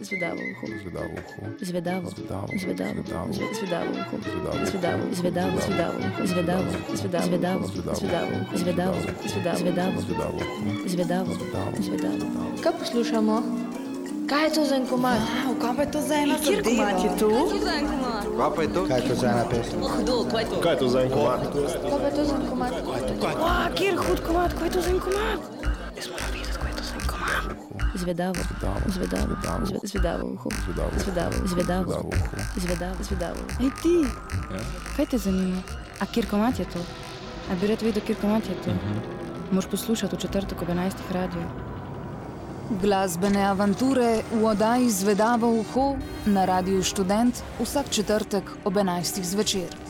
Zvedavo uho. Zvedavo uho. Zvedavo. Zvedavo. Zvedavo. Zvedavo. Zve- Zvedavo uho. Zvedavo. Zvedavo. Zvedavo. Zvedavo uho. Zvedavo. Zvedavo. Zvedavo. Zvedavo. Zvedavo. Zvedavo. Zvedavo uho. Zvedavo. Zvedavo. Zvedavo. Kaj poslušamo? Kaj je to za en komad? Wow, kaj pa je to za ena Kjer komad je to? Kaj pa je to? Kaj je to za ena pesem? Kaj je to za en komad? Kaj pa je to za en komad? Wow, kjer hud komad, kaj je to za en komad? Zvedavo. Zvedavo. Zve- Zvedavo uho. Zvedavo. Zvedavo. Zvedavo. Zvedavo uho. Zvedavo. Zvedavo. Ej ti, kaj te zanima? A kjer komad je to? A bi rad vedel, kjer komad je to? Moš poslušati v četrtek ob 11. radio. Glasbene avanture v oddaji Zvedavo uho na Radiu Študent vsak četrtek ob 11. zvečer.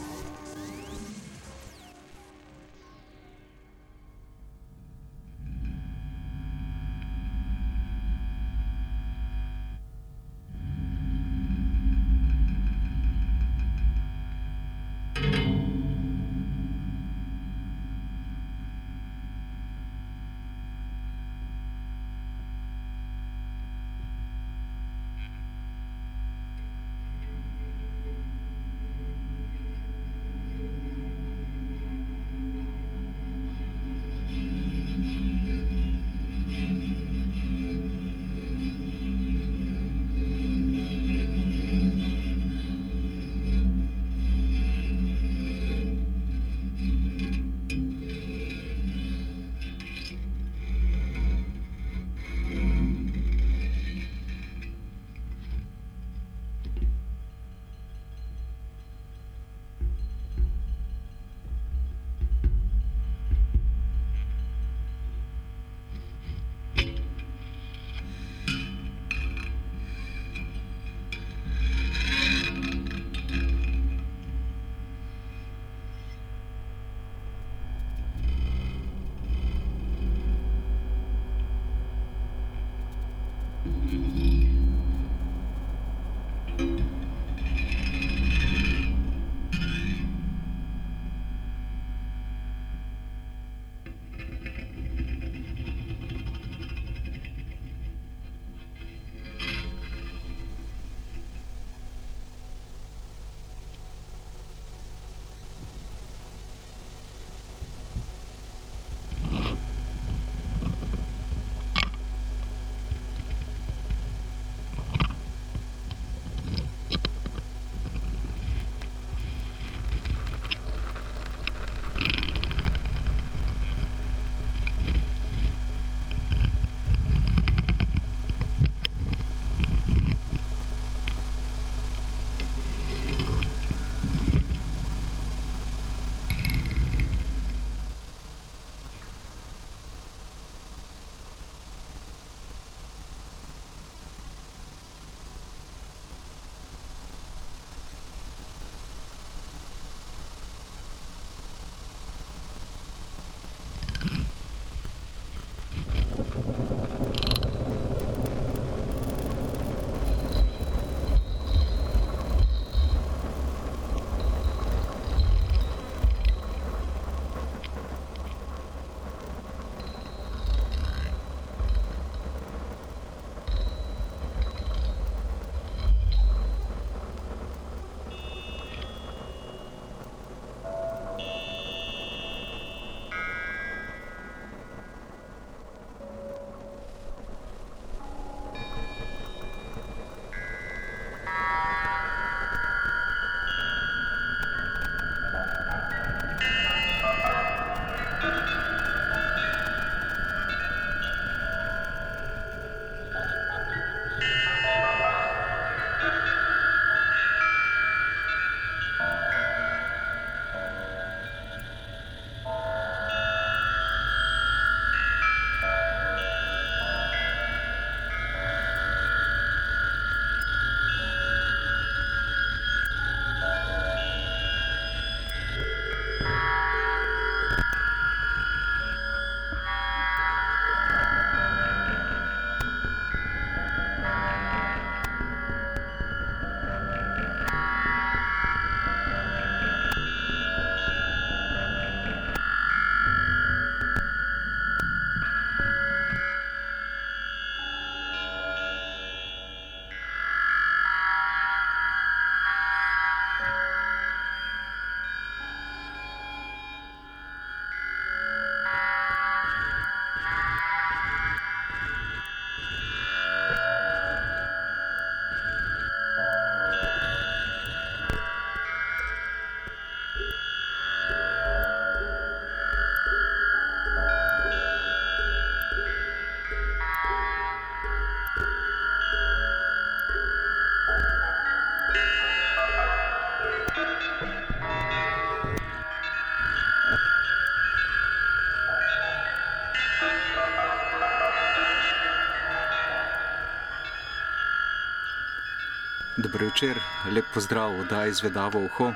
Večer, lep pozdrav, da je izvedavo uho.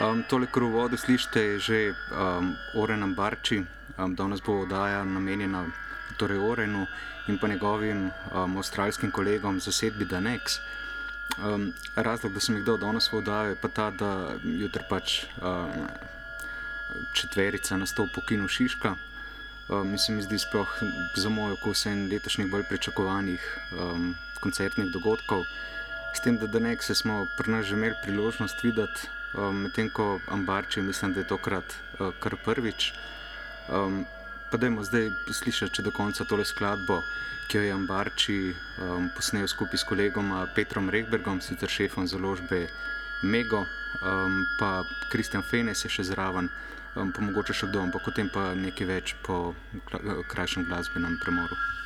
Um, tole, kar v vodu slišite, je že um, Oren Barči, um, danes bo oddaja namenjena torej Orenu in pa njegovim um, avstralskim kolegom zasedbi Danex. Um, razlog, da sem jih dal danes v oddajo, je pa ta, da jutri pač um, četverica nastopa v Kinu Šiška. Um, mislim, mi zdi sploh za moj okus en letošnjih bolj pričakovanih um, koncertnih dogodkov. S tem, da Danexe smo pri nas že imeli priložnost videti, um, medtem ko Ambarči, mislim, da je tokrat uh, kar prvič. Um, pa dajmo zdaj slišati do konca tole skladbo, ki jo je Ambarči um, posnel skupaj s kolegom Petrom Rehbergom, sicer šefom založbe Mego, um, pa Kristjan Fenes je še zraven, um, pa mogoče še kdo, ampak potem pa nekaj več po krajšem glasbenem premoru.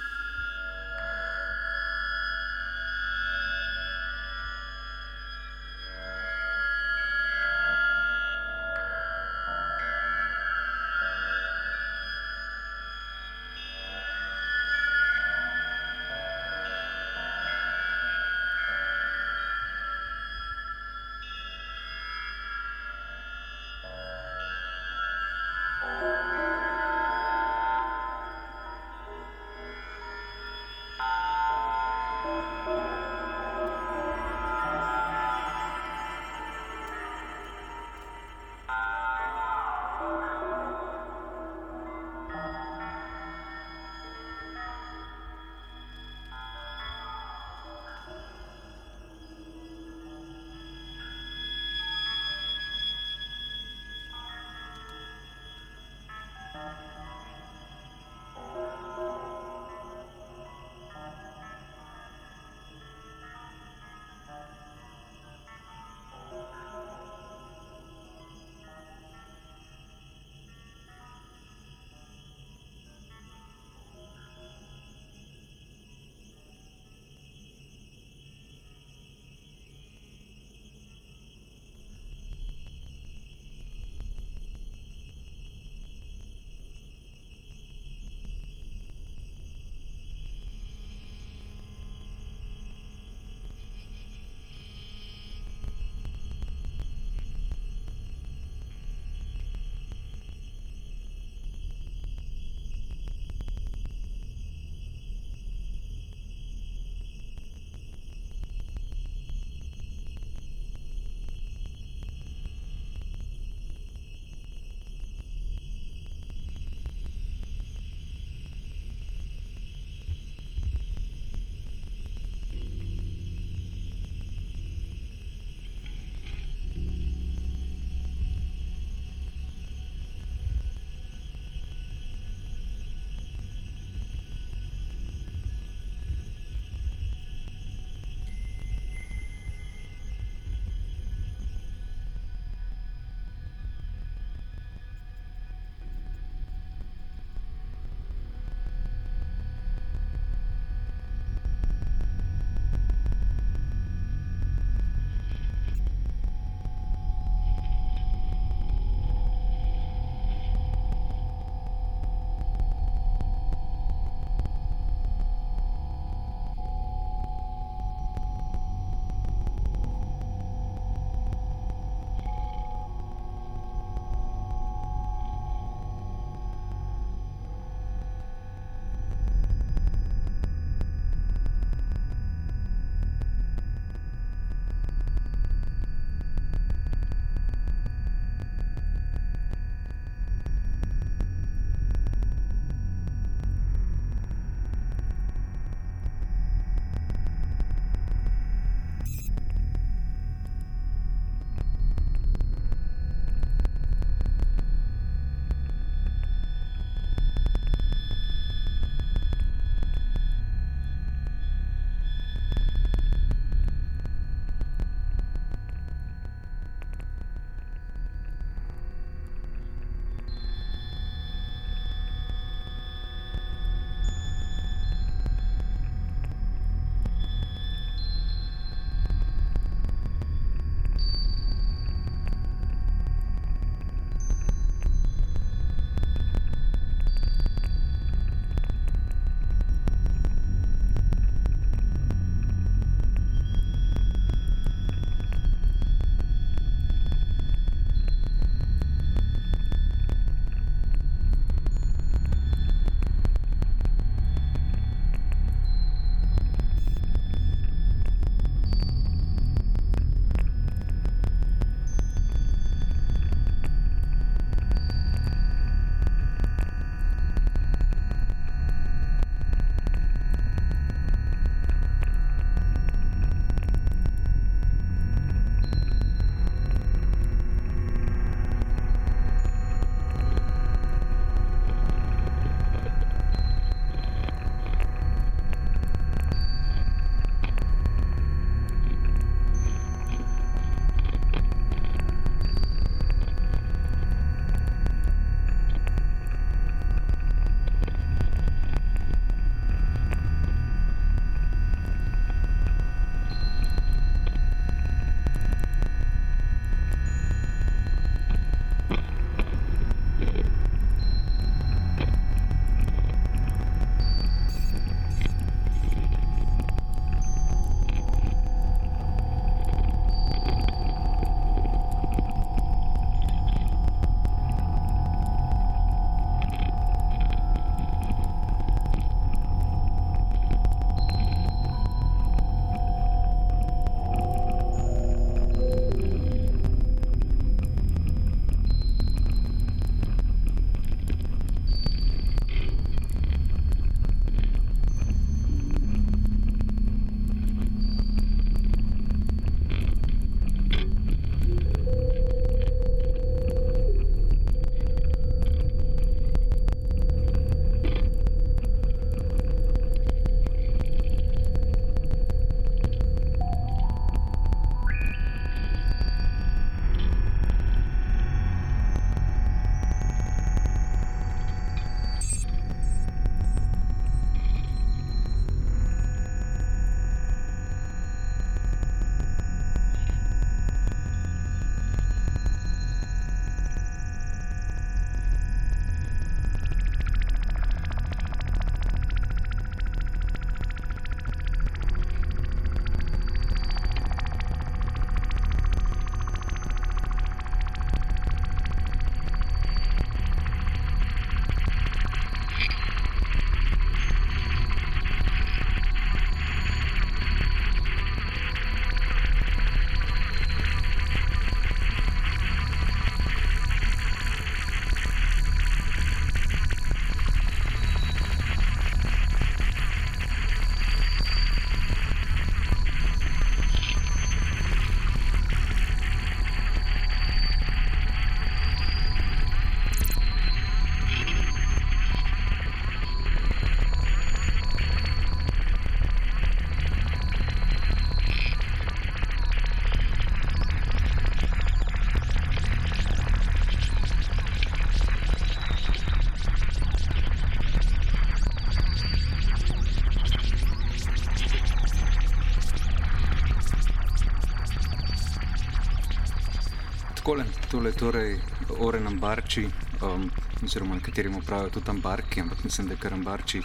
Tole je torej Oren Ambarči, um, oziroma nekateri mu pravijo tudi Ambarki, ampak mislim, da je kar Ambarči,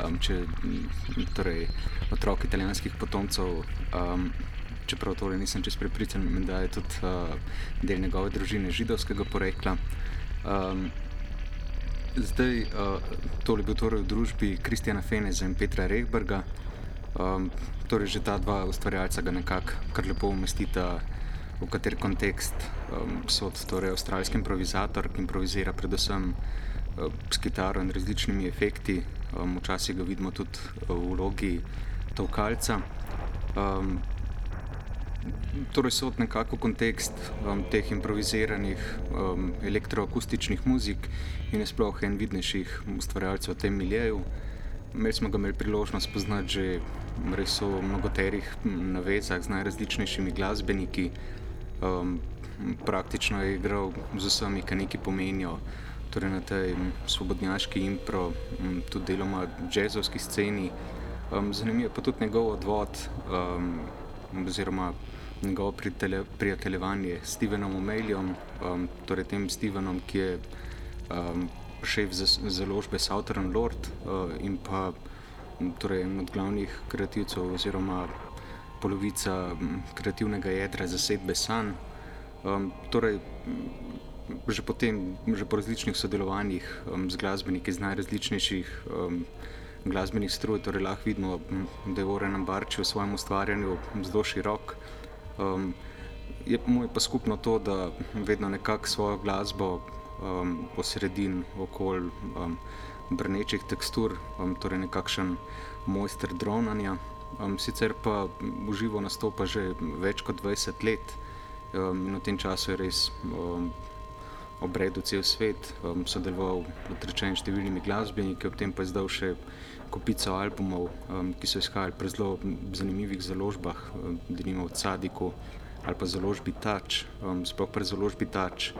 um, če torej otrok italijanskih potomcev. Um, Čeprav tole nisem čest prepričan, da je tudi uh, del njegove družine židovskega porekla. Um, zdaj, uh, tole je bil torej v družbi Kristjana Feneza in Petra Rehberga. Um, torej, že ta dva ustvarjalca ga nekako kar lepo umestita v kater kontekst um, so torej avstralski improvizator, ki improvizira predvsem uh, s kitaro in različnimi efekti. Um, včasih ga vidimo tudi uh, v vlogi tovkalca. Um, torej so nekako kontekst um, teh improviziranih um, elektroakustičnih muzik in je sploh en vidnejših ustvarjalcev v tem miljeju. Imeli smo ga imeli priložnost spoznati že res v mnogoterih navezah z najrazličnejšimi glasbeniki um, praktično je igral z vsemi, ki nekaj pomenijo. Torej na tej svobodnjaški impro, tudi deloma jazzovski sceni. Um, zanimivo je pa tudi njegov odvod, um, oziroma njegovo prijateljevanje s Stevenom O'Malleyom, um, torej tem Stevenom, ki je um, šef založbe Southern Lord uh, in pa torej, en od glavnih kreativcev oziroma polovica kreativnega jedra zasedbe San. Um, torej, že, potem, že po različnih sodelovanjih um, z glasbeniki iz najrazličnejših um, glasbenih stroj, torej lahko vidimo, da je Oren Barči v svojem ustvarjanju zelo širok. Um, je mu je pa skupno to, da vedno nekako svojo glasbo um, posredin okoli um, brnečih tekstur, um, torej nekakšen mojster dronanja. Um, sicer pa v živo nastopa že več kot 20 let um, in v tem času je res um, obredel cel svet, um, sodeloval odrečen številnimi glasbeniki, ob tem pa je zdal še kupico albumov, um, ki so izhajali pri zelo zanimivih založbah, um, denimo v Cadiku ali pa založbi Tač. Um, sploh pri založbi Tač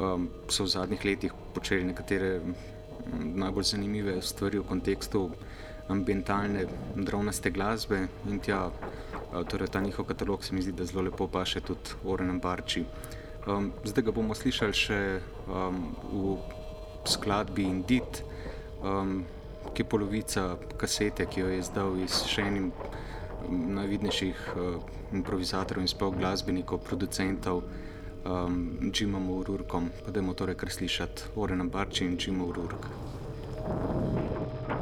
um, so v zadnjih letih počeli nekatere najbolj zanimive stvari v kontekstu ambientalne, dronaste glasbe in tja, torej ta njihov katalog se mi zdi, da zelo lepo paše tudi Oren Barči. Um, zdaj ga bomo slišali še um, v skladbi Indit, um, ki je polovica kasete, ki jo je izdal iz še enim najvidnejših uh, improvizatorjev in sploh glasbenikov, producentov, um, Jimom Ururkom. Pa da bomo torej kar slišati Oren Barči in Jim Ururk. takole.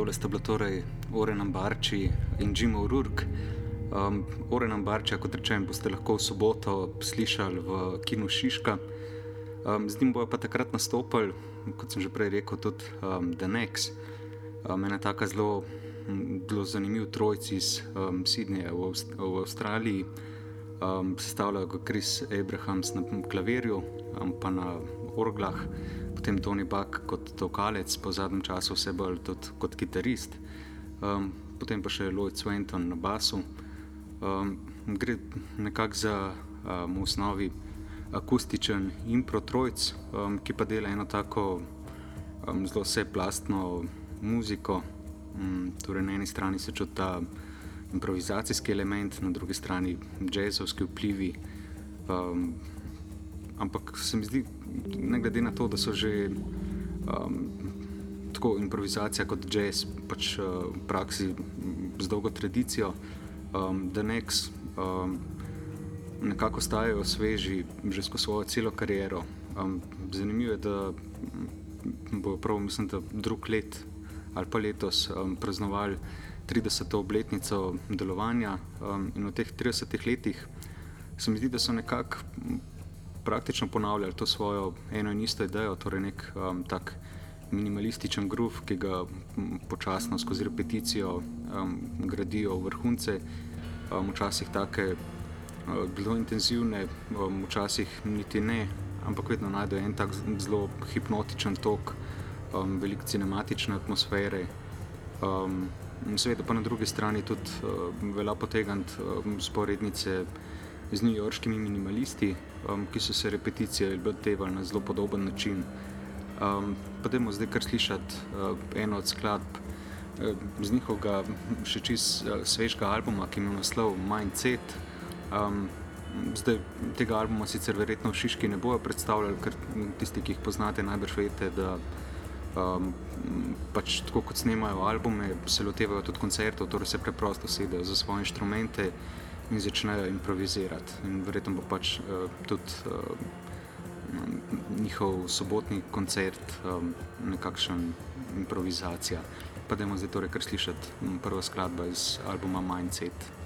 Tole sta bila torej Oren Ambarči in Jim O'Rourke. Um, Oren Ambarča, kot rečem, boste lahko v soboto slišali v Kinu Šiška. Um, z njim bojo pa takrat nastopili, kot sem že prej rekel, tudi um, The Next. Um, ena taka zelo, zelo zanimiv trojci iz um, Sydneyja v, Avst v Avstraliji. Um, sestavljajo ga Chris Abrahams na klavirju, um, pa na orglah potem Tony Buck kot tokalec, po zadnjem času vse bolj tudi kot kitarist, um, potem pa še Lloyd Swenton na basu. Um, gre nekako za um, v osnovi akustičen improtrojc, um, ki pa dela eno tako um, zelo vseplastno muziko. Um, torej na eni strani se čuti ta improvizacijski element, na drugi strani jazzovski vplivi. Um, ampak se mi zdi, ne glede na to, da so že um, tako improvizacija kot jazz pač, uh, v praksi z dolgo tradicijo, um, da neks um, nekako stajajo sveži že skozi svojo celo kariero. Um, zanimivo je, da bo prav, mislim, da drug let ali pa letos um, praznovali 30. obletnico delovanja um, in v teh 30 letih se mi zdi, da so nekako praktično ponavljali to svojo eno in isto idejo, torej nek um, tak minimalističen grof, ki ga počasno skozi repeticijo um, gradijo vrhunce, um, včasih take uh, zelo intenzivne, um, včasih niti ne, ampak vedno najdejo en tak zelo hipnotičen tok, um, veliko cinematične atmosfere. Um, Seveda pa na drugi strani tudi uh, velja potegant um, sporednice z newyorškimi minimalisti, um, ki so se repeticije lotevali na zelo podoben način. Um, pa dajmo zdaj kar slišati uh, eno od skladb uh, z njihovega še čist uh, svežega albuma, ki ima naslov Mindset. Um, zdaj tega albuma sicer verjetno v Šiški ne bojo predstavljali, ker tisti, ki jih poznate, najbrž veste, da um, pač tako kot snemajo albume, se lotevajo tudi koncertov, torej se preprosto sedejo za svoje inštrumente in začnejo improvizirati. In verjetno bo pač uh, tudi uh, njihov sobotni koncert um, nekakšen improvizacija. Pa da imamo zdaj torej kar slišati prvo skladbo iz albuma Mindset.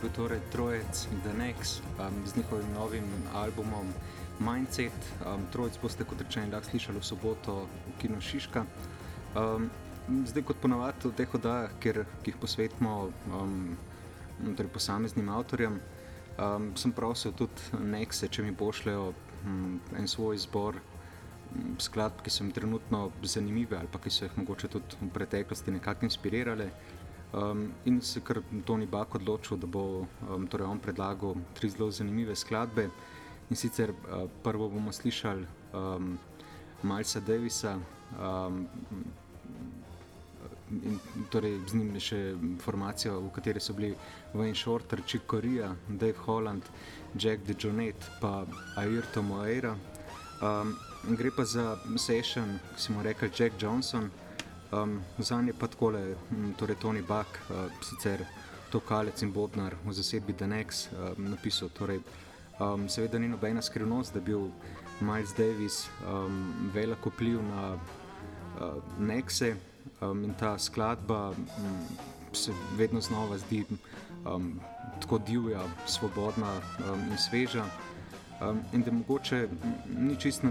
Bil torej trojec The Next um, z njihovim novim albumom Mindset. Um, trojec boste kot rečeno lahko slišali v soboto v Kino Šiška. Um, zdaj kot ponavadi v teh oddajah, ki jih posvetimo um, torej posameznim avtorjem, um, sem prosil tudi Nexe, če mi pošljajo um, en svoj izbor skladb, ki so mi trenutno zanimive ali pa ki so jih mogoče tudi v preteklosti nekako inspirirale. Um, in se kar Tony Bak odločil, da bo um, torej on predlagal tri zelo zanimive skladbe. In sicer uh, prvo bomo slišali um, Malsa Davisa. Um, In torej z njim še informacija, v kateri so bili Wayne Shorter, Chick Corea, Dave Holland, Jack DeJohnette, pa Ayrton Moeira. Um, gre pa za session, ki smo rekli Jack Johnson, um, za njega pa tako le, torej Tony Buck, uh, sicer tokalec in bobnar v zasedbi Denex, um, napisal. Torej, um, seveda ni nobena skrivnost, da je bil Miles Davis um, velik vpliv na uh, Nexe um, in ta skladba um, se vedno znova zdi um, tako divja, svobodna um, in sveža. Um, in da mogoče ni čisto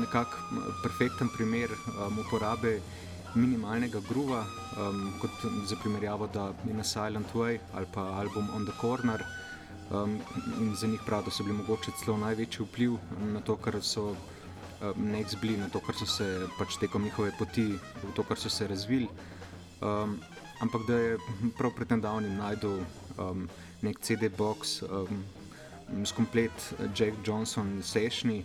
nekako perfekten primer um, uporabe minimalnega gruva, um, kot za primerjavo, da je na Silent Way ali pa album On the Corner. Um, in za njih pravijo, da so bili mogoče celo največji vpliv na to, kar so um, next bili, na to, kar so se pač tekom njihove poti, v to, kar so se razvili. Um, ampak da je prav pred tem davnim najdel um, nek CD-box. Um, s komplet Jack Johnson sešni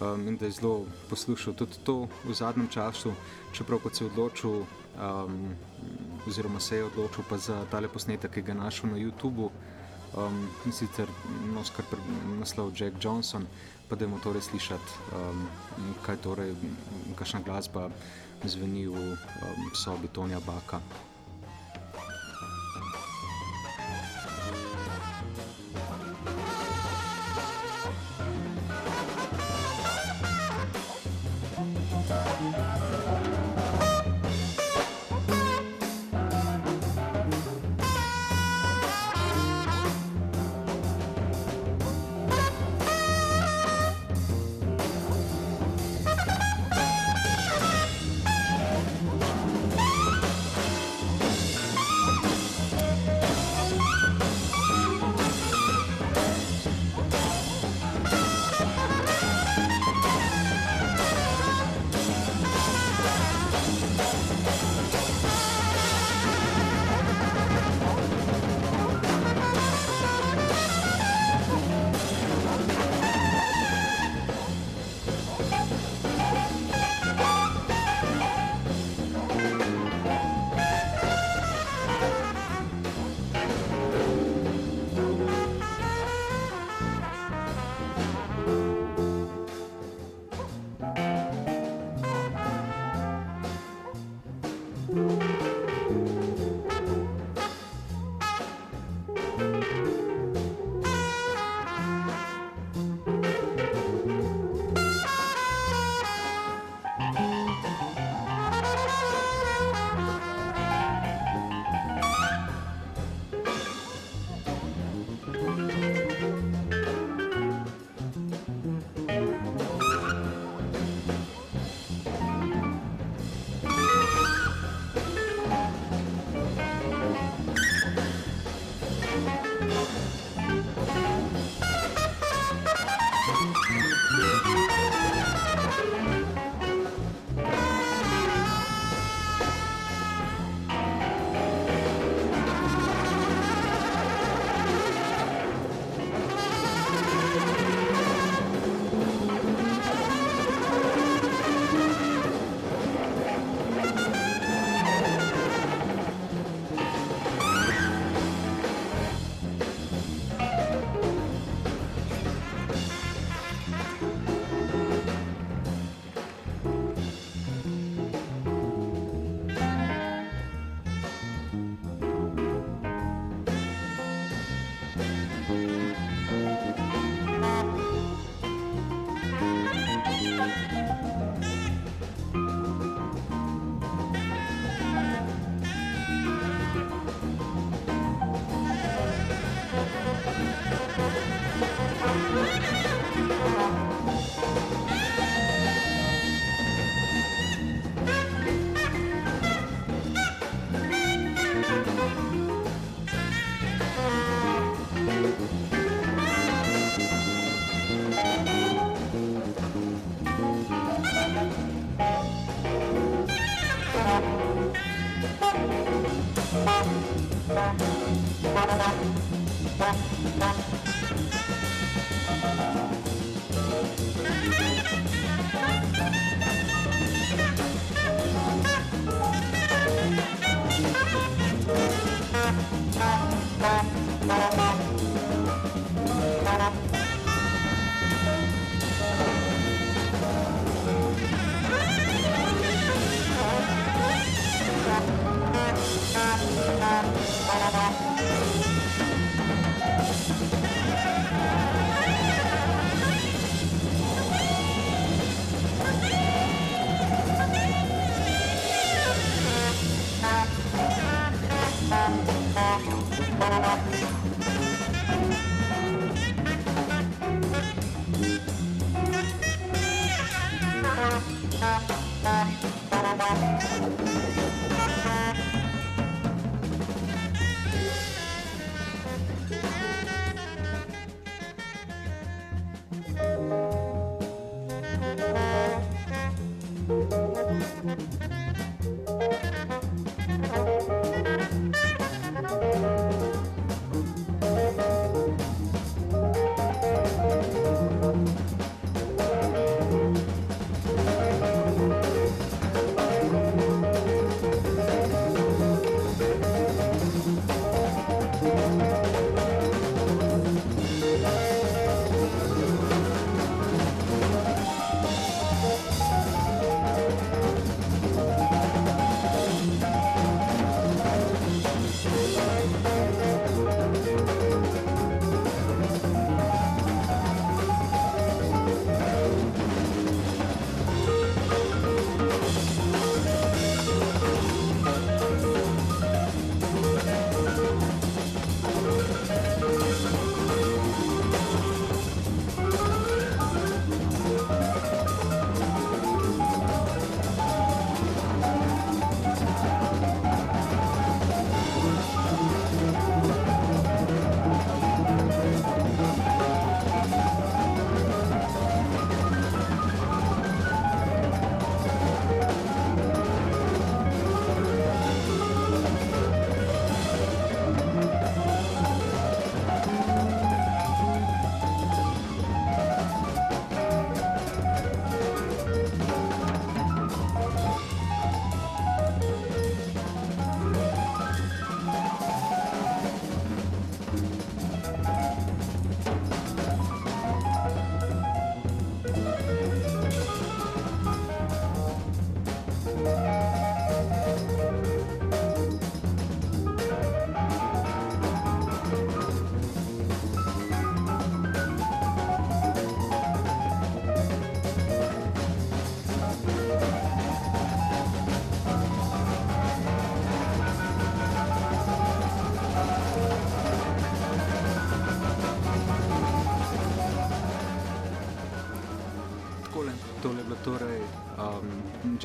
um, in da je zelo poslušal tudi to v zadnjem času, čeprav kot se je odločil, um, oziroma se je odločil pa za tale posnetek, ki ga je našel na YouTubu. Um, in sicer nos kar naslov Jack Johnson, pa da je mu torej slišati, um, kaj torej, kakšna glasba zveni v um, sobi Tonja Baka.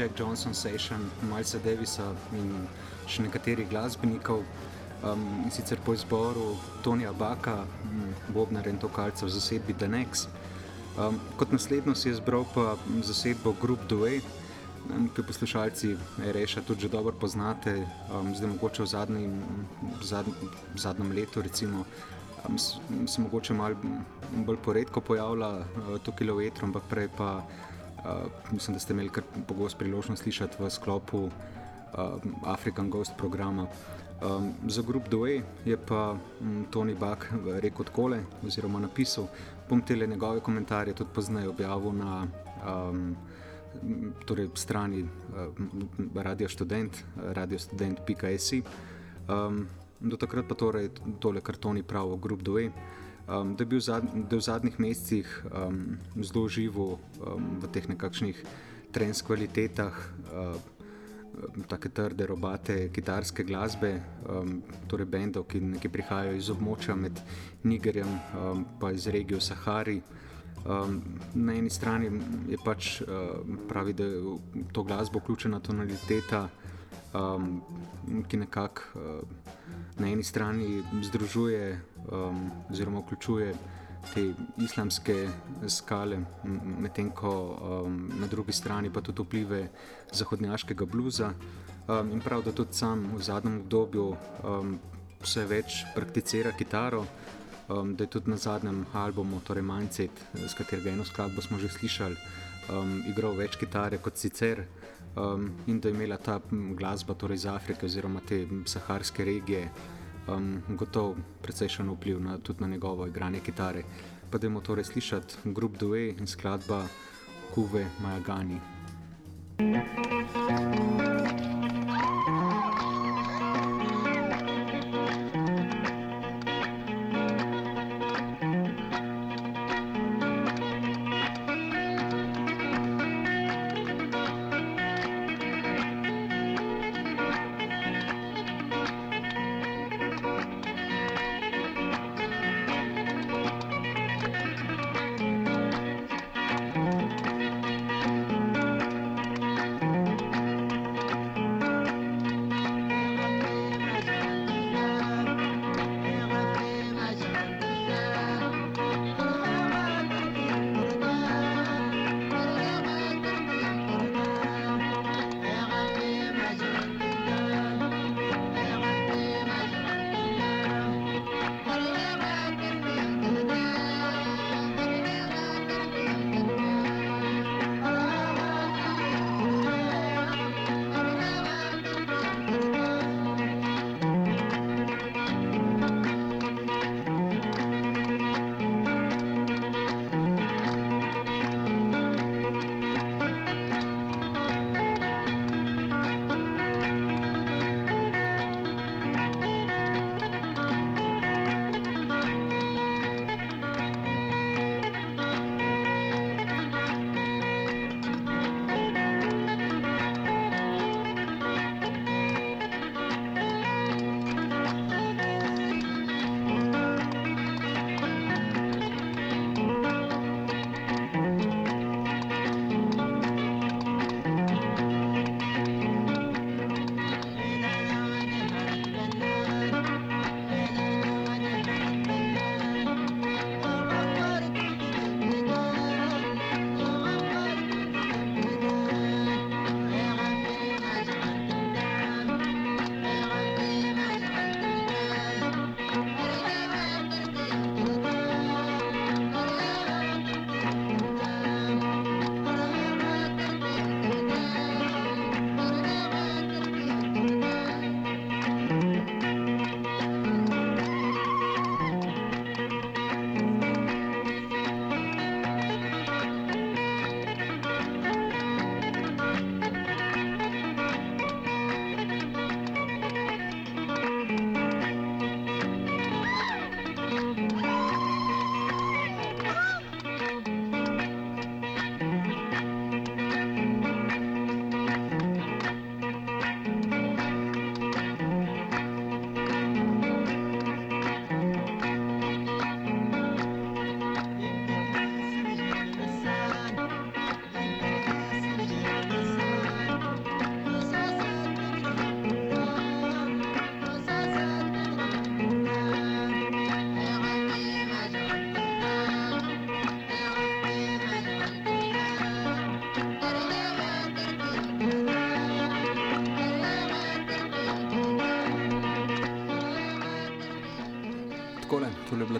Jack Johnson Session, Milesa Davisa in še nekaterih glasbenikov. Um, in sicer po izboru Tonija Baka, Bobnar in Tokalca v zasedbi The Next. Um, kot naslednjo si je izbral pa zasedbo Group Dway, um, ki poslušalci Reša tudi že dobro poznate, um, zdaj mogoče v zadnjem, zadnj, zadnjem letu recimo. Um, se mogoče malo bolj poredko pojavlja uh, to kilometro, ampak prej pa Uh, mislim, da ste imeli kar pogosto priložnost slišati v sklopu uh, African Ghost programa. Um, za Group Dway je pa um, Tony Buck rekel takole, oziroma napisal, bom te njegove komentarje tudi pozneje objavil na um, torej strani uh, Radio Student, radiostudent.si. Um, do takrat pa torej tole, kar Tony pravi o Group Dway. Um, da je bil zad, da v zadnjih mesecih um, zelo živo um, v teh nekakšnih trends kvalitetah, um, tako trde, robate, kitarske glasbe, um, torej bendov, ki, ki prihajajo iz območja med Nigerjem um, iz regije Sahari. Um, na eni strani je pač um, pravi, da je to glasbo vključena tonaliteta, um, ki nekako uh, na eni strani združuje um, oziroma vključuje te islamske skale, medtem ko um, na drugi strani pa tudi vplive zahodnjaškega bluza. Um, in prav, da tudi sam v zadnjem obdobju um, vse več prakticira kitaro, um, da je tudi na zadnjem albumu, torej Mindset, s katerega eno skladbo smo že slišali, um, igral več kitare kot sicer. Um, in da je imela ta glasba torej iz Afrike oziroma te saharske regije um, gotovo precejšen vpliv na, tudi na njegovo igranje kitare. Pa da imamo torej slišati Group Due in skladba Kuve Majagani. thank you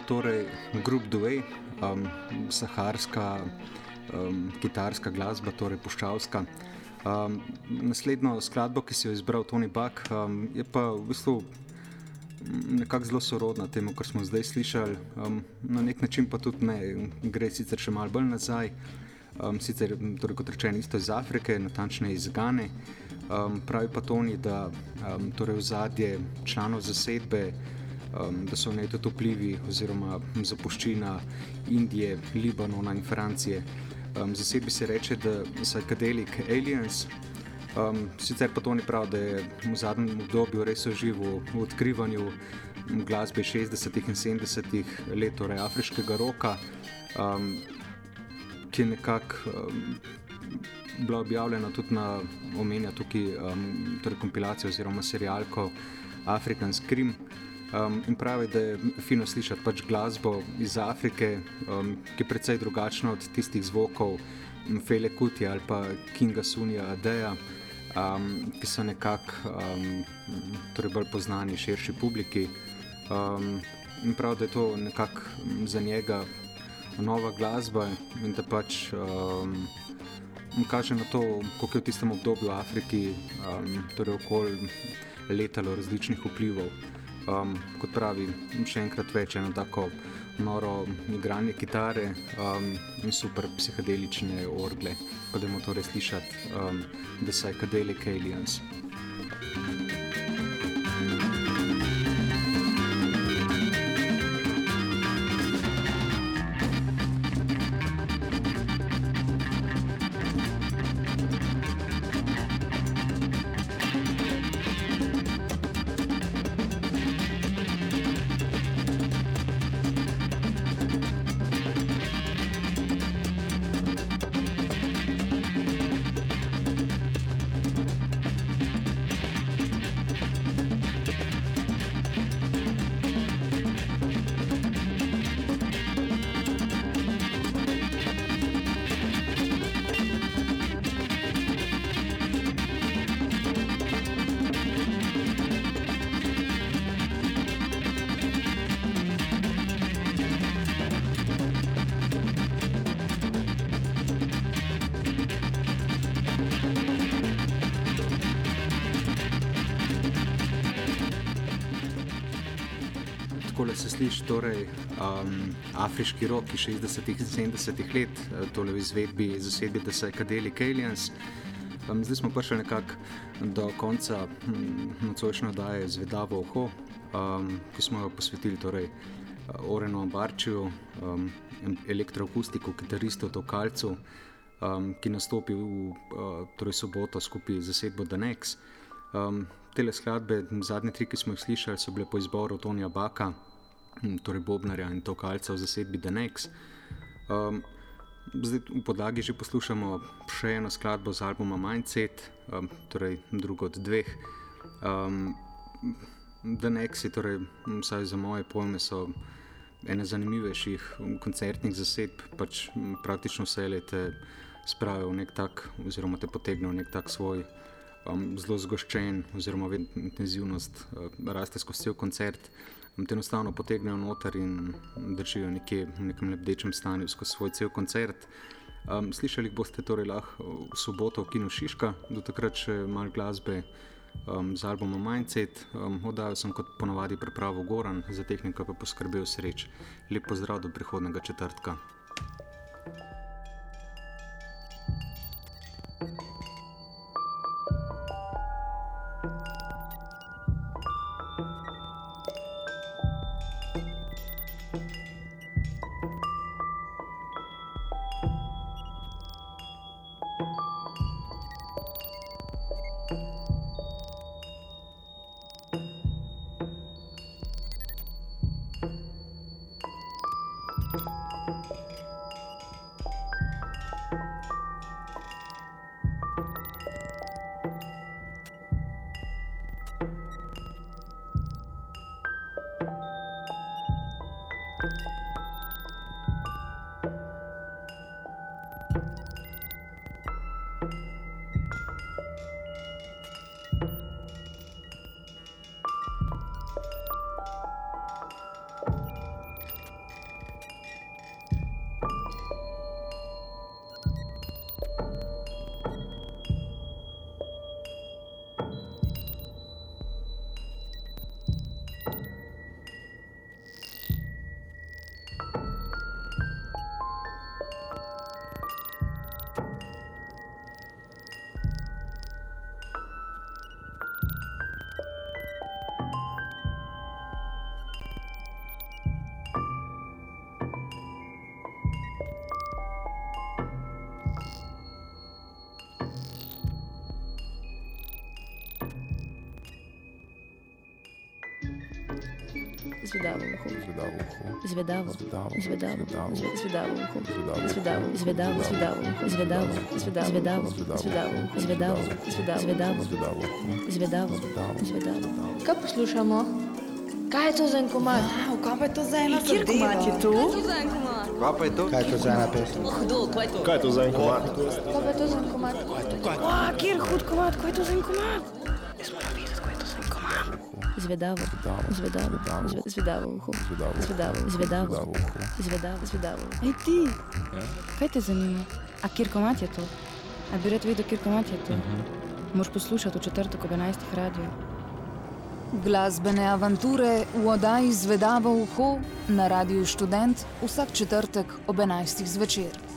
torej Group Due, um, saharska um, kitarska glasba, torej puščavska. Um, naslednjo skladbo, ki si jo izbral Tony Buck, um, je pa v bistvu nekako zelo sorodna temu, kar smo zdaj slišali. Um, na nek način pa tudi ne, gre sicer še malo bolj nazaj. Um, sicer, torej, kot rečeno, isto iz Afrike, natančneje iz Gane. Um, pravi pa Tony, da um, torej v zadje članov zasedbe um, da so v njej tudi vplivi oziroma zapuščina Indije, Libanona in Francije. Um, za sebi se reče, da psychedelic aliens. Um, sicer pa to ni prav, da je v zadnjem obdobju res živo v odkrivanju glasbe 60. in 70. let, torej afriškega roka, um, ki je nekako um, bila objavljena tudi na omenja tukaj um, torej kompilacijo oziroma serialko African Scream. Um, in pravi, da je fino slišati pač glasbo iz Afrike, um, ki je precej drugačna od tistih zvokov Fele Kuti ali pa Kinga Sunija Adeja. um, ki so nekako um, torej bolj znani širši publiki. Um, in prav, da je to nekako za njega nova glasba in da pač um, kaže na to, kako je v tistem obdobju v Afriki, um, torej okoli letalo različnih vplivov. Um, kot pravi, še enkrat več eno tako noro igranje kitare um, in super psihedelične orgle, pa da moramo torej slišati um, The Psychedelic Aliens. takole torej, um, afriški rok iz 60-ih in 70-ih let, eh, tole v izvedbi zasedbe The Psychedelic Aliens. Um, zdaj smo prišli nekako do konca hm, nocojšnje oddaje Zvedavo oho, um, ki smo jo posvetili torej, Orenu Barčiju, um, elektroakustiku, kitaristu Tokalcu, um, ki nastopi v uh, torej soboto skupaj z zasedbo The Next. Um, Tele skladbe, zadnje tri, ki smo jih slišali, so bile po izboru Tonija Baka, torej Bobnarja in Tokalca v zasedbi Denex. Um, zdaj v podlagi že poslušamo še eno skladbo z albuma Mindset, um, torej drugo od dveh. Um, Denex je torej, vsaj za moje pojme, so ene zanimivejših koncertnih zasedb, pač praktično vse lete spravijo v nek tak, oziroma te potegnejo v nek tak svoj um, zelo zgoščen, oziroma intenzivnost uh, raste skozi cel koncert. Um, te enostavno potegnejo noter in držijo nekje v nekem lepdečem stanju skozi svoj cel koncert. Um, slišali boste torej lahko v soboto v Kinu Šiška, do takrat še malo glasbe um, z albumom Mindset. Um, Oddajo sem kot ponovadi pripravo Goran, za tehniko pa poskrbel sreč. Lep pozdrav do prihodnega četrtka. звідавуху, звідаву, звідаву, звідаву, звідавуху, звідаву, звідаву, звідавуху, звідаву, звідаву, звідаву, звідаву, звідаву, звідаву, звідавуху, звідаву, звідаву. Kaj poslušamo? Kaj je to za en komad? Wow, kaj pa je to za ena zadeva? Kjer komad je to? Kaj pa je to? Kaj je to za ena pesma? Hudo, kaj je to? Kaj je to za en komad? Kaj pa je to za en komad? Kaj je to? Kaj je to? Kjer hud komad? Kaj je to za en komad? Zvedavo, zvedavo, zve- zvedavo, uho. zvedavo, zvedavo, zvedavo, zvedavo. Ej ti, kaj te zanima? A kjer komat je to? A bi rad videl, kjer komat je to? Moš poslušati v četrtek ob 11. radio. Glasbene avanture v oddaji Zvedavo uho na Radiu Študent vsak četrtek ob 11. zvečer.